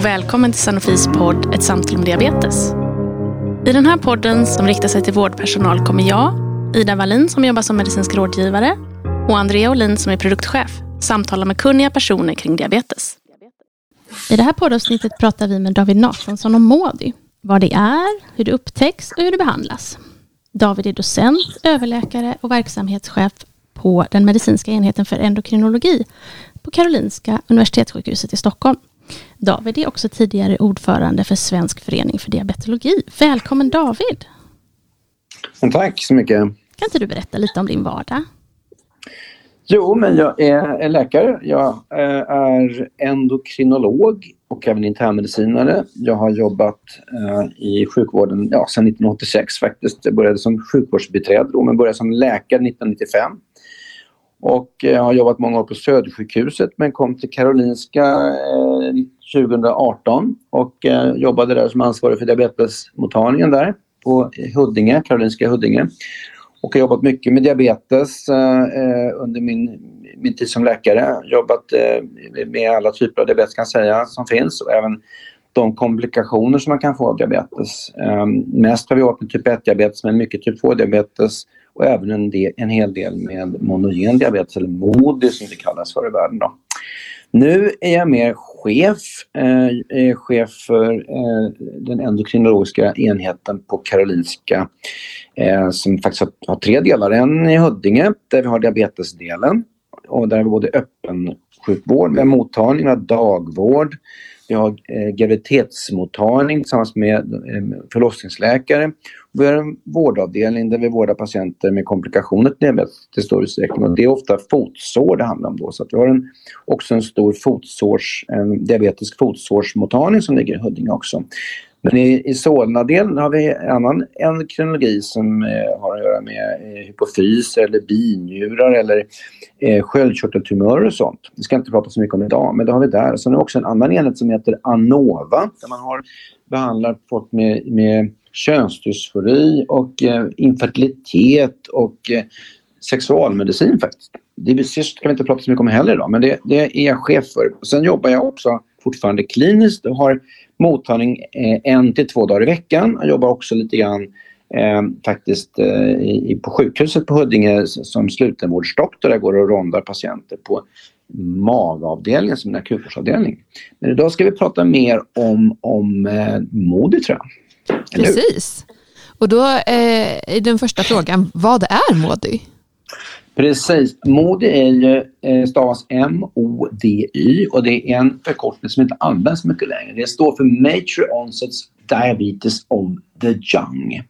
och välkommen till Sanofis podd Ett samtal om diabetes. I den här podden som riktar sig till vårdpersonal kommer jag, Ida Wallin som jobbar som medicinsk rådgivare och Andrea Olin som är produktchef samtala med kunniga personer kring diabetes. I det här poddavsnittet pratar vi med David Nathansson om MODY. Vad det är, hur det upptäcks och hur det behandlas. David är docent, överläkare och verksamhetschef på den medicinska enheten för endokrinologi på Karolinska Universitetssjukhuset i Stockholm. David är också tidigare ordförande för Svensk förening för diabetologi. Välkommen David! Tack så mycket! Kan inte du berätta lite om din vardag? Jo, men jag är läkare. Jag eh, är endokrinolog och även internmedicinare. Jag har jobbat eh, i sjukvården ja, sedan 1986 faktiskt. Jag började som sjukvårdsbiträde då, men började som läkare 1995. Och jag har jobbat många år på Södersjukhuset men kom till Karolinska eh, 2018 och eh, jobbade där som ansvarig för diabetesmottagningen där på Huddinge, Karolinska Huddinge. Och har jobbat mycket med diabetes eh, eh, under min, min tid som läkare. Jobbat med alla typer av diabetes kan säga som finns och även de komplikationer som man kan få av diabetes. Mest har vi jobbat med typ 1-diabetes men mycket typ 2-diabetes och även en, del, en hel del med monogen diabetes eller MODY som det kallas för i världen. Då. Nu är jag mer chef, eh, chef för eh, den endokrinologiska enheten på Karolinska eh, som faktiskt har, har, tre delar. En i Huddinge där vi har diabetesdelen och där har vi både öppen sjukvård, vi har mottagning, vi har dagvård, vi har eh, graviditetsmottagning tillsammans med eh, förlossningsläkare. Vi har en vårdavdelning där vi vårdar patienter med komplikationer till diabetes i stor utsträckning. Och det är ofta fotsår det handlar om då. Så att vi har en, också en stor fotsårs, en diabetisk fotsårsmottagning som ligger i Huddinge också. Men i, i Solna-delen har vi en annan endokrinologi som eh, har att göra med eh, hypofyser eller binjurar eller eh, sköldkörteltumörer och sånt. Det ska jag inte prata så mycket om idag, men det har vi där. Sen har vi också en annan enhet som heter ANOVA där man har behandlat folk med, med könsdysfori och eh, infertilitet och eh, sexualmedicin faktiskt. Det ska vi inte prata så mycket om heller idag, men det, det är jag chef för. Sen jobbar jag också fortfarande kliniskt och har mottagning eh, en till två dagar i veckan. Jag jobbar också lite grann eh, faktiskt eh, i, på sjukhuset på Huddinge som slutenvårdsdoktor. Där jag går och rondar patienter på magavdelningen som en akutvårdsavdelning. Men idag ska vi prata mer om, om eh, MODY tror jag. Precis. Och då eh, är den första frågan, vad är Modi? Precis. MoDi är ju eh, stavas M-O-D-Y och det är en förkortning som inte används mycket längre. Det står för Major Onset Diabetes of the Young.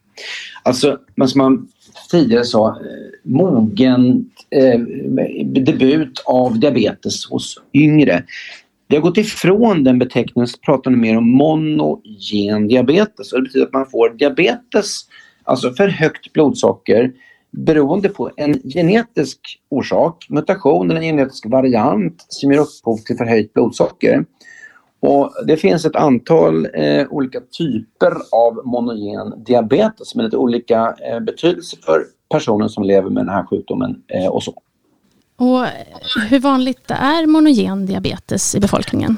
Alltså, som man tidigare sa, eh, mogen eh, debut av diabetes hos yngre. Vi har gått ifrån den beteckningen och pratar nu mer om monogen diabetes. Och det betyder att man får diabetes, alltså för högt blodsocker, beroende på en genetisk orsak, mutation eller en genetisk variant som ger upphov till förhöjt blodsocker. Och det finns ett antal eh, olika typer av monogen diabetes med lite olika eh, betydelse för personen som lever med den här sjukdomen eh, och så. Och hur vanligt är monogen diabetes i befolkningen?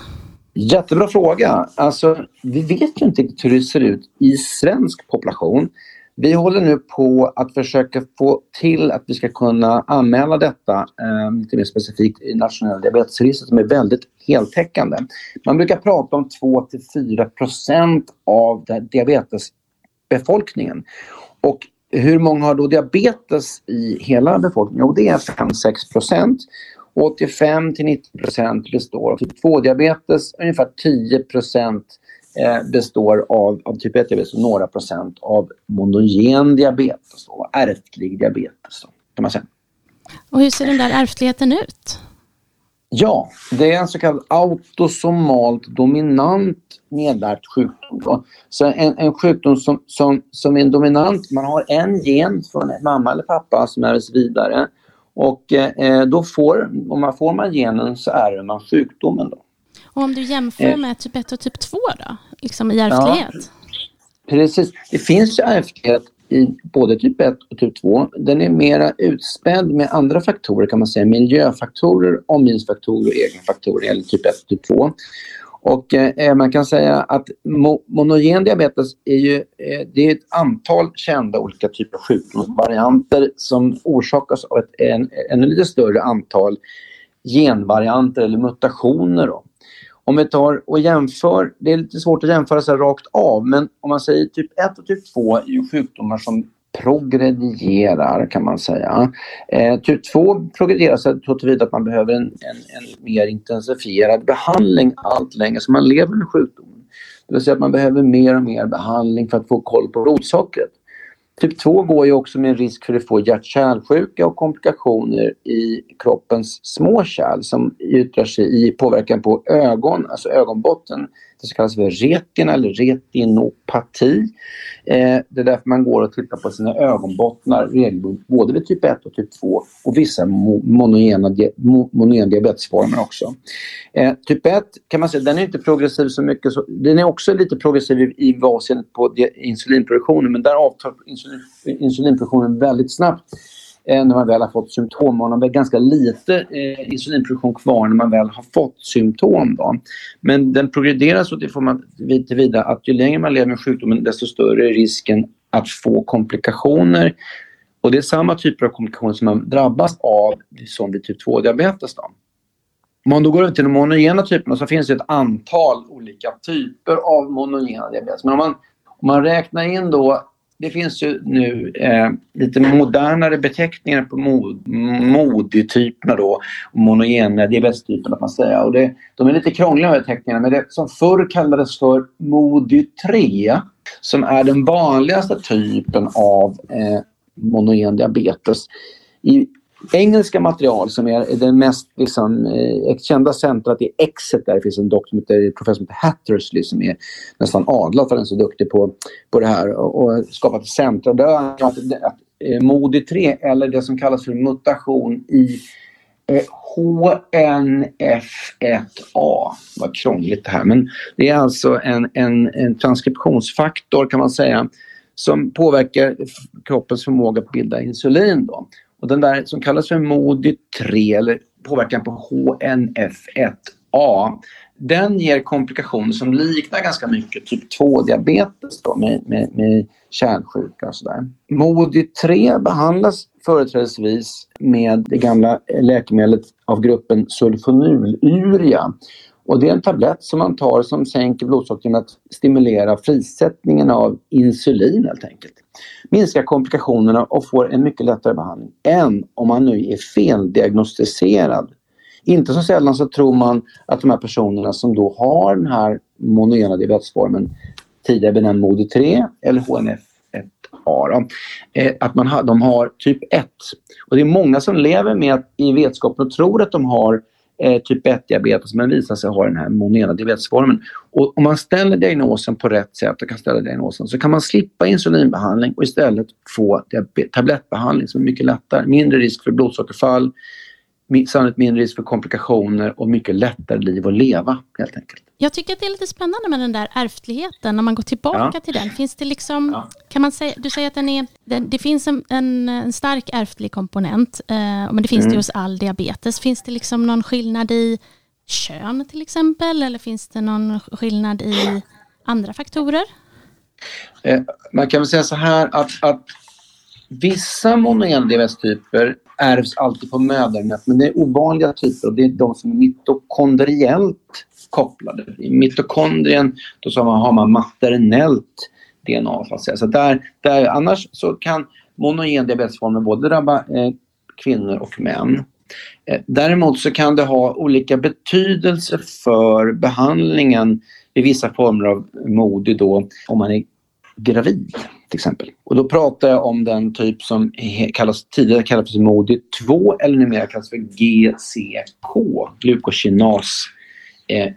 Jättebra fråga. Alltså, vi vet ju inte hur det ser ut i svensk population. Vi håller nu på att försöka få till att vi ska kunna anmäla detta eh, lite mer specifikt i nationella diabetesregistret som är väldigt heltäckande. Man brukar prata om 2-4 procent av diabetesbefolkningen. Och hur många har då diabetes i hela befolkningen? Jo, det är 5-6 procent. 85-90 procent består av typ 2-diabetes, ungefär 10 procent Eh, består av, av typ 1-diabetes och några procent av monogen diabetes, och ärftlig diabetes kan man säga. Och hur ser den där ärftligheten ut? Ja, det är en så kallad autosomalt dominant nedärvd sjukdom. Så en, en sjukdom som, som, som är dominant, man har en gen från mamma eller pappa som ärvs vidare och eh, då får, om man får man genen så ärver man sjukdomen. Då. Och om du jämför eh. med typ 1 och typ 2 då, liksom i ärftlighet? Ja, precis. Det finns ju ärftlighet i både typ 1 och typ 2. Den är mera utspädd med andra faktorer kan man säga. Miljöfaktorer, omgivningsfaktorer och egna faktorer eller typ 1 och typ 2. Och eh, man kan säga att mo monogen diabetes är ju eh, det är ett antal kända olika typer av sjukdomsvarianter som orsakas av ett en, ännu lite större antal genvarianter eller mutationer. Då. Om vi tar och jämför, det är lite svårt att jämföra så rakt av, men om man säger typ 1 och typ 2 är ju sjukdomar som progredierar kan man säga. Eh, typ 2 progredierar så tillvida att man behöver en, en, en, mer intensifierad behandling allt längre som man lever med sjukdomen. Det vill säga att man behöver mer och mer behandling för att få koll på blodsockret. Typ 2 går ju också med en risk för att få hjärt-kärlsjuka och komplikationer i kroppens små kärl som yttrar sig i påverkan på ögon, alltså ögonbotten det som kallas för retin eller retinopati. Eh, det är därför man går och tittar på sina ögonbottnar regelbundet, både vid typ 1 och typ 2 och vissa monogena, monogena diabetesformer också. Eh, typ 1 kan man säga, den är inte progressiv så mycket, så, den är också lite progressiv i, i avseende på insulinproduktionen men där avtar insulin, insulinproduktionen väldigt snabbt eh, när man väl har fått symptom. Man har ganska lite eh, insulinproduktion kvar när man väl har fått symptom. Då. Men den progrederar så till man tillvida att ju längre man lever med sjukdomen desto större är risken att få komplikationer. Och det är samma typer av komplikationer som man drabbas av som vid typ 2-diabetes. Om man då går över till de monogena typerna så finns det ett antal olika typer av monogena diabetes. Men om man, om man räknar in då det finns ju nu eh, lite modernare beteckningar på mod, modityperna då, monogena diabetestyperna man säga. Och det, de är lite krångliga beteckningarna men det som förr kallades för modi 3 som är den vanligaste typen av eh, monogen diabetes. I engelska material som är det mest liksom, eh, kända centret i Exeter. Det finns en doktor som heter, professor som heter Hattersley som är nästan adlad för den är så duktig på, på det här och, och skapat ett centrum. Där att, att, att eh, MODI3 eller det som kallas för mutation i eh, HNF1A. Vad krångligt det här men det är alltså en, en, en transkriptionsfaktor kan man säga som påverkar kroppens förmåga att bilda insulin. Då. Och den där som kallas för MODI 3 eller påverkan på HNF1A den ger komplikationer som liknar ganska mycket typ 2-diabetes då, med, med, med kärlsjuka och sådär. MODI 3 behandlas företrädesvis med det gamla läkemedlet av gruppen sulfonyluria och det är en tablett som man tar som sänker blodsockret genom att stimulera frisättningen av insulin helt enkelt. Minskar komplikationerna och får en mycket lättare behandling än om man nu är feldiagnostiserad. Inte så sällan så tror man att de här personerna som då har den här monogena diabetesformen, tidigare benämnd MODE3 eller HNF 1A, eh, att man har, de har typ 1. Och det är många som lever med i vetskapen och tror att de har eh, typ 1-diabetes men visar sig ha den här monena diabetesformen. Och om man ställer diagnosen på rätt sätt och kan ställa diagnosen så kan man slippa insulinbehandling och istället få tablettbehandling som är mycket lättare. Mindre risk för blodsockerfall, sannolikt mindre risk för komplikationer och mycket lättare liv att leva helt enkelt. Jag tycker att det är lite spännande med den där ärftligheten, när man går tillbaka ja. till den. Finns det liksom, ja. kan man säga, du säger att den är, den, det finns en, en, en, stark ärftlig komponent, eh, men det finns mm. det hos all diabetes. Finns det liksom någon skillnad i kön till exempel, eller finns det någon skillnad i andra faktorer? Eh, man kan väl säga så här att, att vissa monogena diabetestyper ärvs alltid på mödernet, men det är ovanliga typer och det är de som är mitokondriellt kopplade. I mitokondrien då så har man maternellt DNA. Så att säga. Så där, där, annars så kan monogen diabetesformer både drabba eh, kvinnor och män. Eh, däremot så kan det ha olika betydelse för behandlingen i vissa former av MODI då om man är gravid till exempel. Och då pratar jag om den typ som kallas, tidigare kallades för MODI 2 eller numera kallas för GCK, glukokinas eh,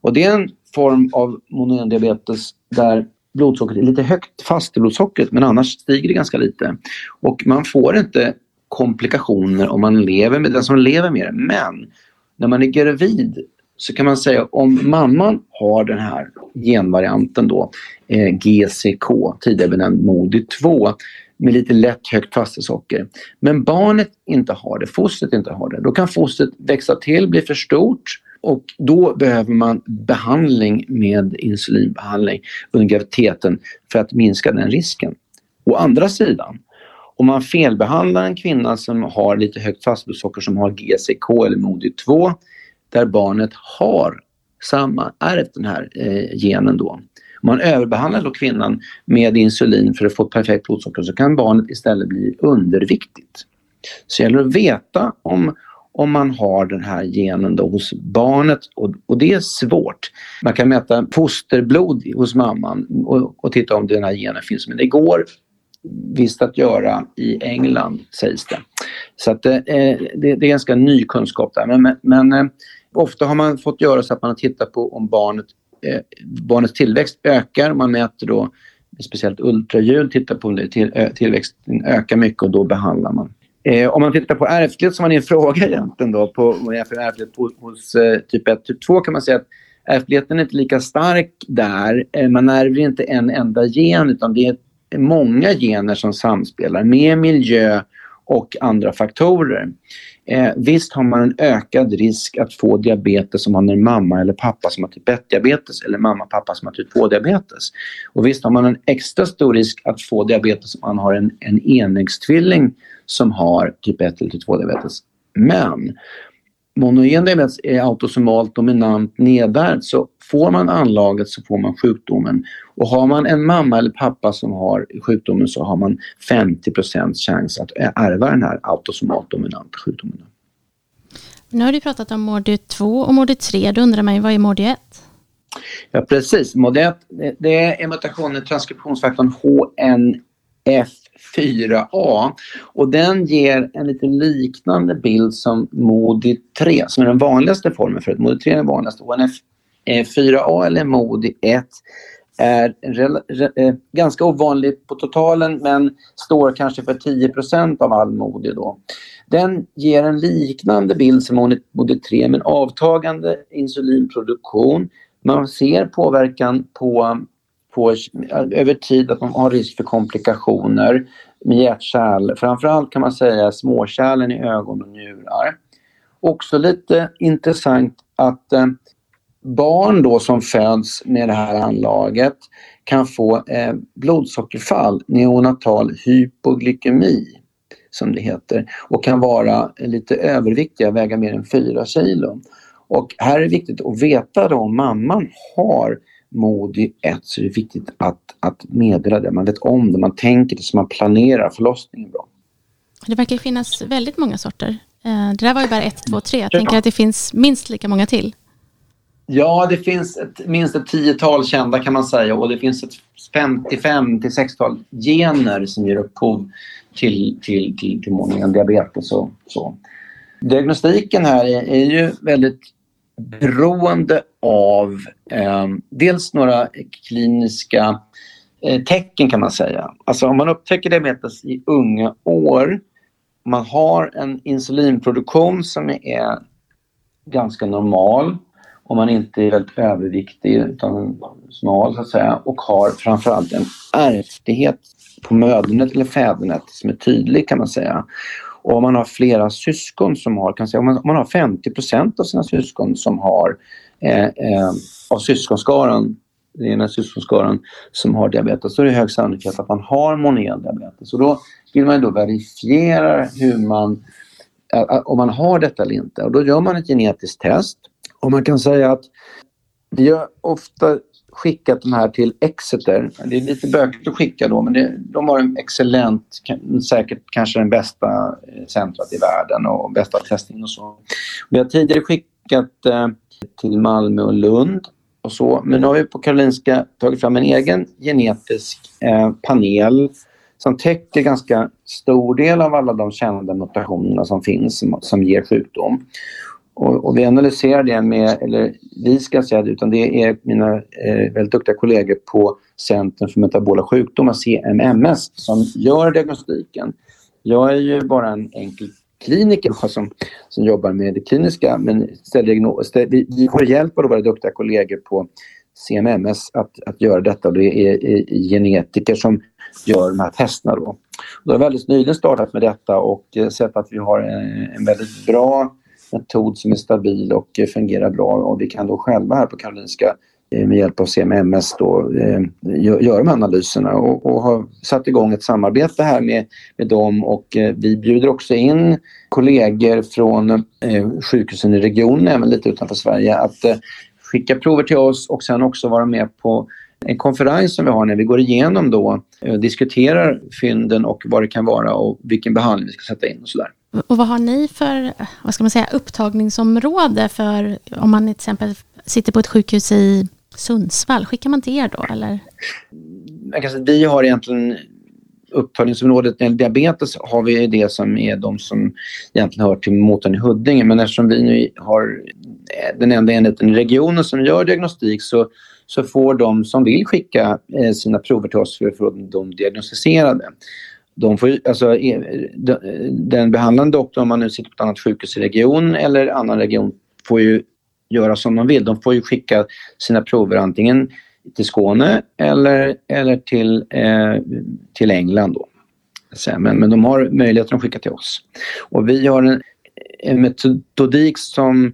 Och det är en form av monogendiabetes där blodsockret är lite högt fast i blodsockret men annars stiger det ganska lite. Och man får inte komplikationer om man lever med den som lever med det. Men när man är gravid så kan man säga om mamman har den här genvarianten då, eh, GCK, tidigare benämnd MODY 2, med lite lätt högt fastesocker. Men barnet inte har det, fostret inte har det. Då kan fostret växa till, bli för stort Och då behöver man behandling med insulinbehandling under graviditeten för att minska den risken. Å andra sidan, om man felbehandlar en kvinna som har lite högt fastesocker som har GCK eller MODY2 där barnet har samma, ärvt den här eh, genen då. Om man överbehandlar då kvinnan med insulin för att få ett perfekt blodsocker så kan barnet istället bli underviktigt. Så det gäller att veta om, om man har den här genen då hos barnet och, och det är svårt. Man kan mäta fosterblod hos mamman och, och titta om den här genen finns men det går visst att göra i England sägs det. Så att, eh, eh det, det, är ganska ny kunskap där men, men eh, ofta har man fått göra så att man har tittat på om barnet, eh, barnets tillväxt ökar. Man mäter då speciellt ultraljud, tittar på om det till, eh, tillväxten ökar mycket och då behandlar man. Eh, om man tittar på ärftlighet som var din fråga egentligen då, på ärftlighet hos eh, typ 1, typ 2 kan man säga att ärftligheten är inte lika stark där. Eh, man ärver inte en enda gen utan det är många gener som samspelar med miljö och andra faktorer. Eh, visst har man en ökad risk att få diabetes om man är mamma eller pappa som har typ 1-diabetes eller mamma och pappa som har typ 2-diabetes. Och visst har man en extra stor risk att få diabetes om man har en, en enäggstvilling som har typ 1 eller typ 2-diabetes. Men monogen diabetes är autosomalt dominant nedärvd så får man anlaget så får man sjukdomen. Och har man en mamma eller pappa som har sjukdomen så har man 50% chans att ärva den här autosomalt dominanta sjukdomen. Nu har du pratat om MORDY 2 och MORDY 3. Då undrar man ju vad är MORDY 1? Ja precis, MORDY 1 det är mutationen i transkriptionsfaktorn HNF 4A och den ger en lite liknande bild som MODI 3 som är den vanligaste formen för ett MODI 3 är den vanligaste. ONF 4A eh, eller MODI 1 är eh, ganska ovanligt på totalen men står kanske för 10% av all MODI då. Den ger en liknande bild som MODI 3 men avtagande insulinproduktion. Man ser påverkan på på över tid att man har risk för komplikationer med hjärtkärl. Framförallt kan man säga småkärlen i ögon och njurar. Också lite intressant att eh, barn då som föds med det här anlaget kan få eh, blodsockerfall, neonatal hypoglykemi som det heter och kan vara lite överviktiga, väga mer än 4 kilo. Och här är det viktigt att veta då om mamman har MODY 1 så är det viktigt att, att meddela det. Man vet om det, man tänker det så man planerar förlossningen bra. Det verkar finnas väldigt många sorter. Eh, det där var ju bara 1, 2, 3. Jag tänker att det finns minst lika många till. Ja, det finns ett, minst ett tiotal kända kan man säga och det finns ett 55 till 60-tal gener som ger upphov till, till, till, till diabetes och så. Diagnostiken här är, är ju väldigt beroende av eh, dels några kliniska eh, tecken kan man säga. Alltså om man upptäcker diabetes i unga år, man har en insulinproduktion som är ganska normal om man inte är väldigt överviktig utan smal så att säga och har framförallt en ärftlighet på mödernet eller fädernet som är tydlig kan man säga. Och om man har flera syskon som har, kan säga, om, man, om man har 50% av sina syskon som har eh, eh, av syskonskaran, den här syskonskaran som har diabetes, så är det hög sannolikhet att man har moniell diabetes. Och då vill man då verifiera hur man, eh, eh, om man har detta eller inte. Och då gör man ett genetiskt test. Och man kan säga att vi har ofta skickat de här till Exeter. Det är lite bökigt att skicka då men det, de har en excellent, säkert kanske den bästa eh, centrat i världen och bästa testningen och så. Vi har tidigare skickat eh, till Malmö och Lund och så. Men nu har vi på Karolinska tagit fram en egen genetisk eh, panel som täcker ganska stor del av alla de kända mutationerna som finns som, som ger sjukdom. Och, och, vi analyserar det med, eller vi ska säga det, utan det är mina eh, väldigt duktiga kollegor på Centrum för metabola sjukdomar, CMMS, som gör diagnostiken. Jag är ju bara en enkel kliniker som, som jobbar med det kliniska men ställer vi, vi får hjälp av våra duktiga kollegor på CMMS att, att göra detta och det är, är, genetiker som gör de här testerna. Då. Då har väldigt nyligen startat med detta och eh, sett att vi har en, en väldigt bra metod som är stabil och fungerar bra. Och vi kan då själva här på Karolinska eh, med hjälp av CMMS då, eh, gör de analyserna. Och, och, har satt igång ett samarbete här med, med dem. Och eh, vi bjuder också in kollegor från eh, sjukhusen i regionen, även lite utanför Sverige, att eh, skicka prover till oss och sen också vara med på en konferens som vi har när vi går igenom då, eh, diskuterar fynden och vad det kan vara och vilken behandling vi ska sätta in och sådär. Och vad har ni för vad ska man säga, upptagningsområde för om man till exempel sitter på ett sjukhus i Sundsvall, skickar man till er då eller? Vi har egentligen upptagningsområdet när det gäller diabetes har vi det som är de som egentligen hör till motorn i Huddinge. Men eftersom vi nu har eh, den enda enheten i regionen som gör diagnostik så, så får de som vill skicka eh, sina prover till oss för att få dem diagnostiserade. De får, alltså, e, den behandlande doktorn, om man nu sitter på ett annat sjukhus i region eller annan region, får ju göra som de vill. De får ju skicka sina prover antingen till Skåne eller, eller till, eh, till England. Då. Men, men de har möjligheten att skicka till oss. Och vi har en, en metodik som,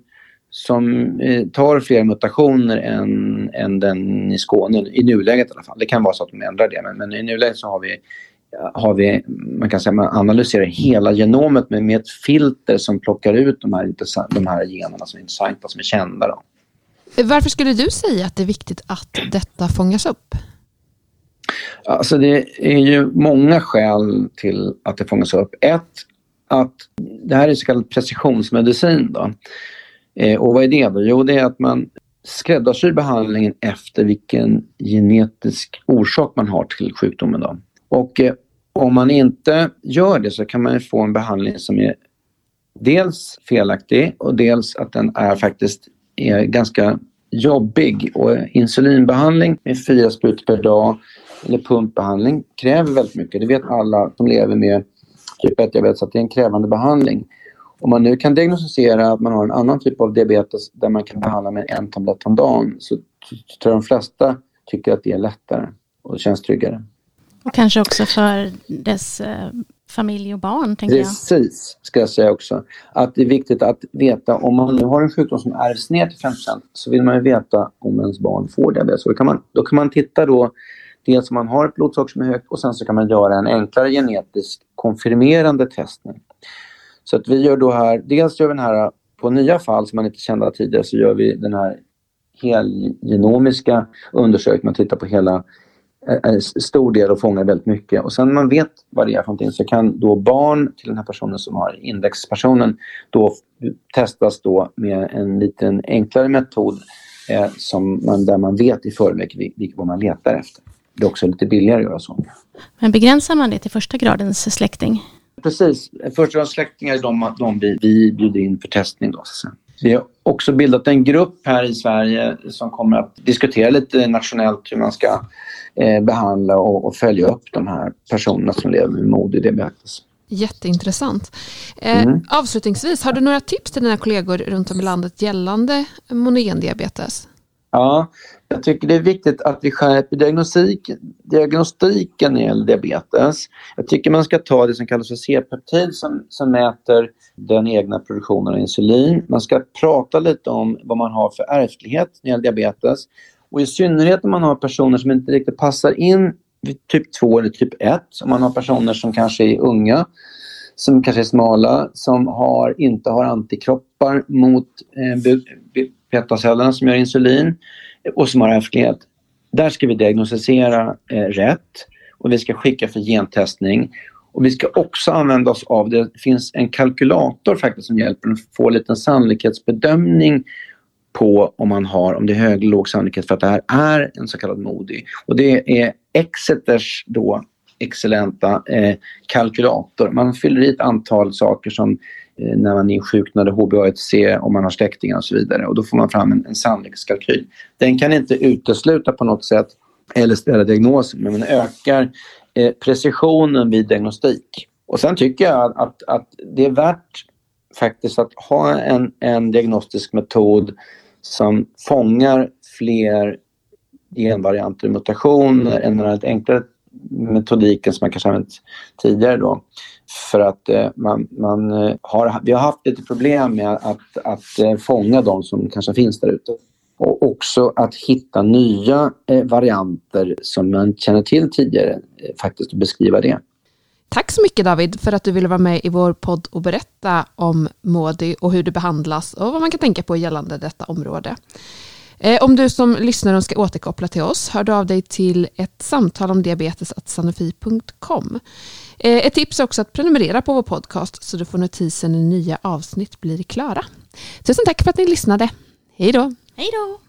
som eh, tar fler mutationer än, än den i Skåne, i nuläget i alla fall. Det kan vara så att de ändrar det, men, men i nuläget så har vi har vi, man kan säga man analyserar hela genomet med, med ett filter som plockar ut de här, de här generna som är intressanta, som är kända. Då. Varför skulle du säga att det är viktigt att detta fångas upp? Alltså det är ju många skäl till att det fångas upp. Ett, att det här är så kallad precisionsmedicin. Då. Eh, och vad är det då? Jo, det är att man skräddarsyr behandlingen efter vilken genetisk orsak man har till sjukdomen. Då. Och eh, om man inte gör det så kan man få en behandling som är dels felaktig och dels att den är faktiskt är ganska jobbig. Och insulinbehandling med fyra sprutor per dag eller pumpbehandling kräver väldigt mycket. Det vet alla som lever med typ 1-diabetes att det är en krävande behandling. Om man nu kan diagnostisera att man har en annan typ av diabetes där man kan behandla med en tablett om dagen så tror jag de flesta tycker att det är lättare och känns tryggare. Och kanske också för dess eh, familj och barn, tänker Precis, jag. Precis, ska jag säga också. Att det är viktigt att veta, om man nu har en sjukdom som ärvs ner till 5% så vill man ju veta om ens barn får diabetes. Då kan man, då kan man titta då, dels om man har ett blodsocker som är högt och sen så kan man göra en enklare genetisk konfirmerande testning. Så att vi gör då här, dels gör vi den här på nya fall som man inte kände tidigare så gör vi den här helgenomiska undersökningen. Man tittar på hela en stor del och fångar väldigt mycket. Och sen när man vet vad det är för någonting så kan då barn till den här personen som har indexpersonen då testas då med en liten enklare metod eh, som man, där man vet i förväg vilket vad man letar efter. Det är också lite billigare att göra så. Men begränsar man det till första gradens släkting? Precis. Första gradens släktingar är de, de vi, vi bjuder in för testning. Då, så vi har också bildat en grupp här i Sverige som kommer att diskutera lite nationellt hur man ska eh, behandla och, och, följa upp de här personerna som lever med modig diabetes. Jätteintressant. Eh, mm. Avslutningsvis, har du några tips till dina kollegor runt om i landet gällande monogen diabetes? Ja, jag tycker det är viktigt att vi skärper diagnostik, diagnostiken när det gäller diabetes. Jag tycker man ska ta det som kallas för C-peptid som, som mäter den egna produktionen av insulin. Man ska prata lite om vad man har för ärftlighet när det gäller diabetes. Och i synnerhet om man har personer som inte riktigt passar in vid typ 2 eller typ 1. Om man har personer som kanske är unga, som kanske är smala, som har, inte har antikroppar mot eh, betacellerna som gör insulin och som har ärftlighet. Där ska vi diagnostisera eh, rätt och vi ska skicka för gentestning. Och vi ska också använda oss av, det finns en kalkylator faktiskt som hjälper att få en liten sannolikhetsbedömning på om man har, om det är hög eller låg sannolikhet för att det här är en så kallad MODI. Och det är Exeters då excellenta eh, kalkylator. Man fyller i ett antal saker som när man insjuknade HbA1c, om man har släktingar och så vidare. Och då får man fram en, en sannolikhetskalkyl. Den kan inte utesluta på något sätt eller ställa diagnos, men den ökar eh, precisionen vid diagnostik. Och sen tycker jag att, att det är värt faktiskt att ha en, en diagnostisk metod som fångar fler genvarianter och mutationer än en enklare metodiken som man kanske använt tidigare då. För att eh, man, man eh, har, vi har haft lite problem med att, att eh, fånga de som kanske finns där ute. Och också att hitta nya varianter som man känner till tidigare, faktiskt och beskriva det. Tack så mycket David för att du ville vara med i vår podd och berätta om MODI och hur det behandlas och vad man kan tänka på gällande detta område. Eh, om du som lyssnar ska återkoppla till oss, hör du av dig till ett samtal om diabetes.sanofi.com. sanofi.com. Eh, ett tips är också att prenumerera på vår podcast så du får notisen när nya avsnitt blir klara. Tusen tack för att ni lyssnade. Hej då! Hej då!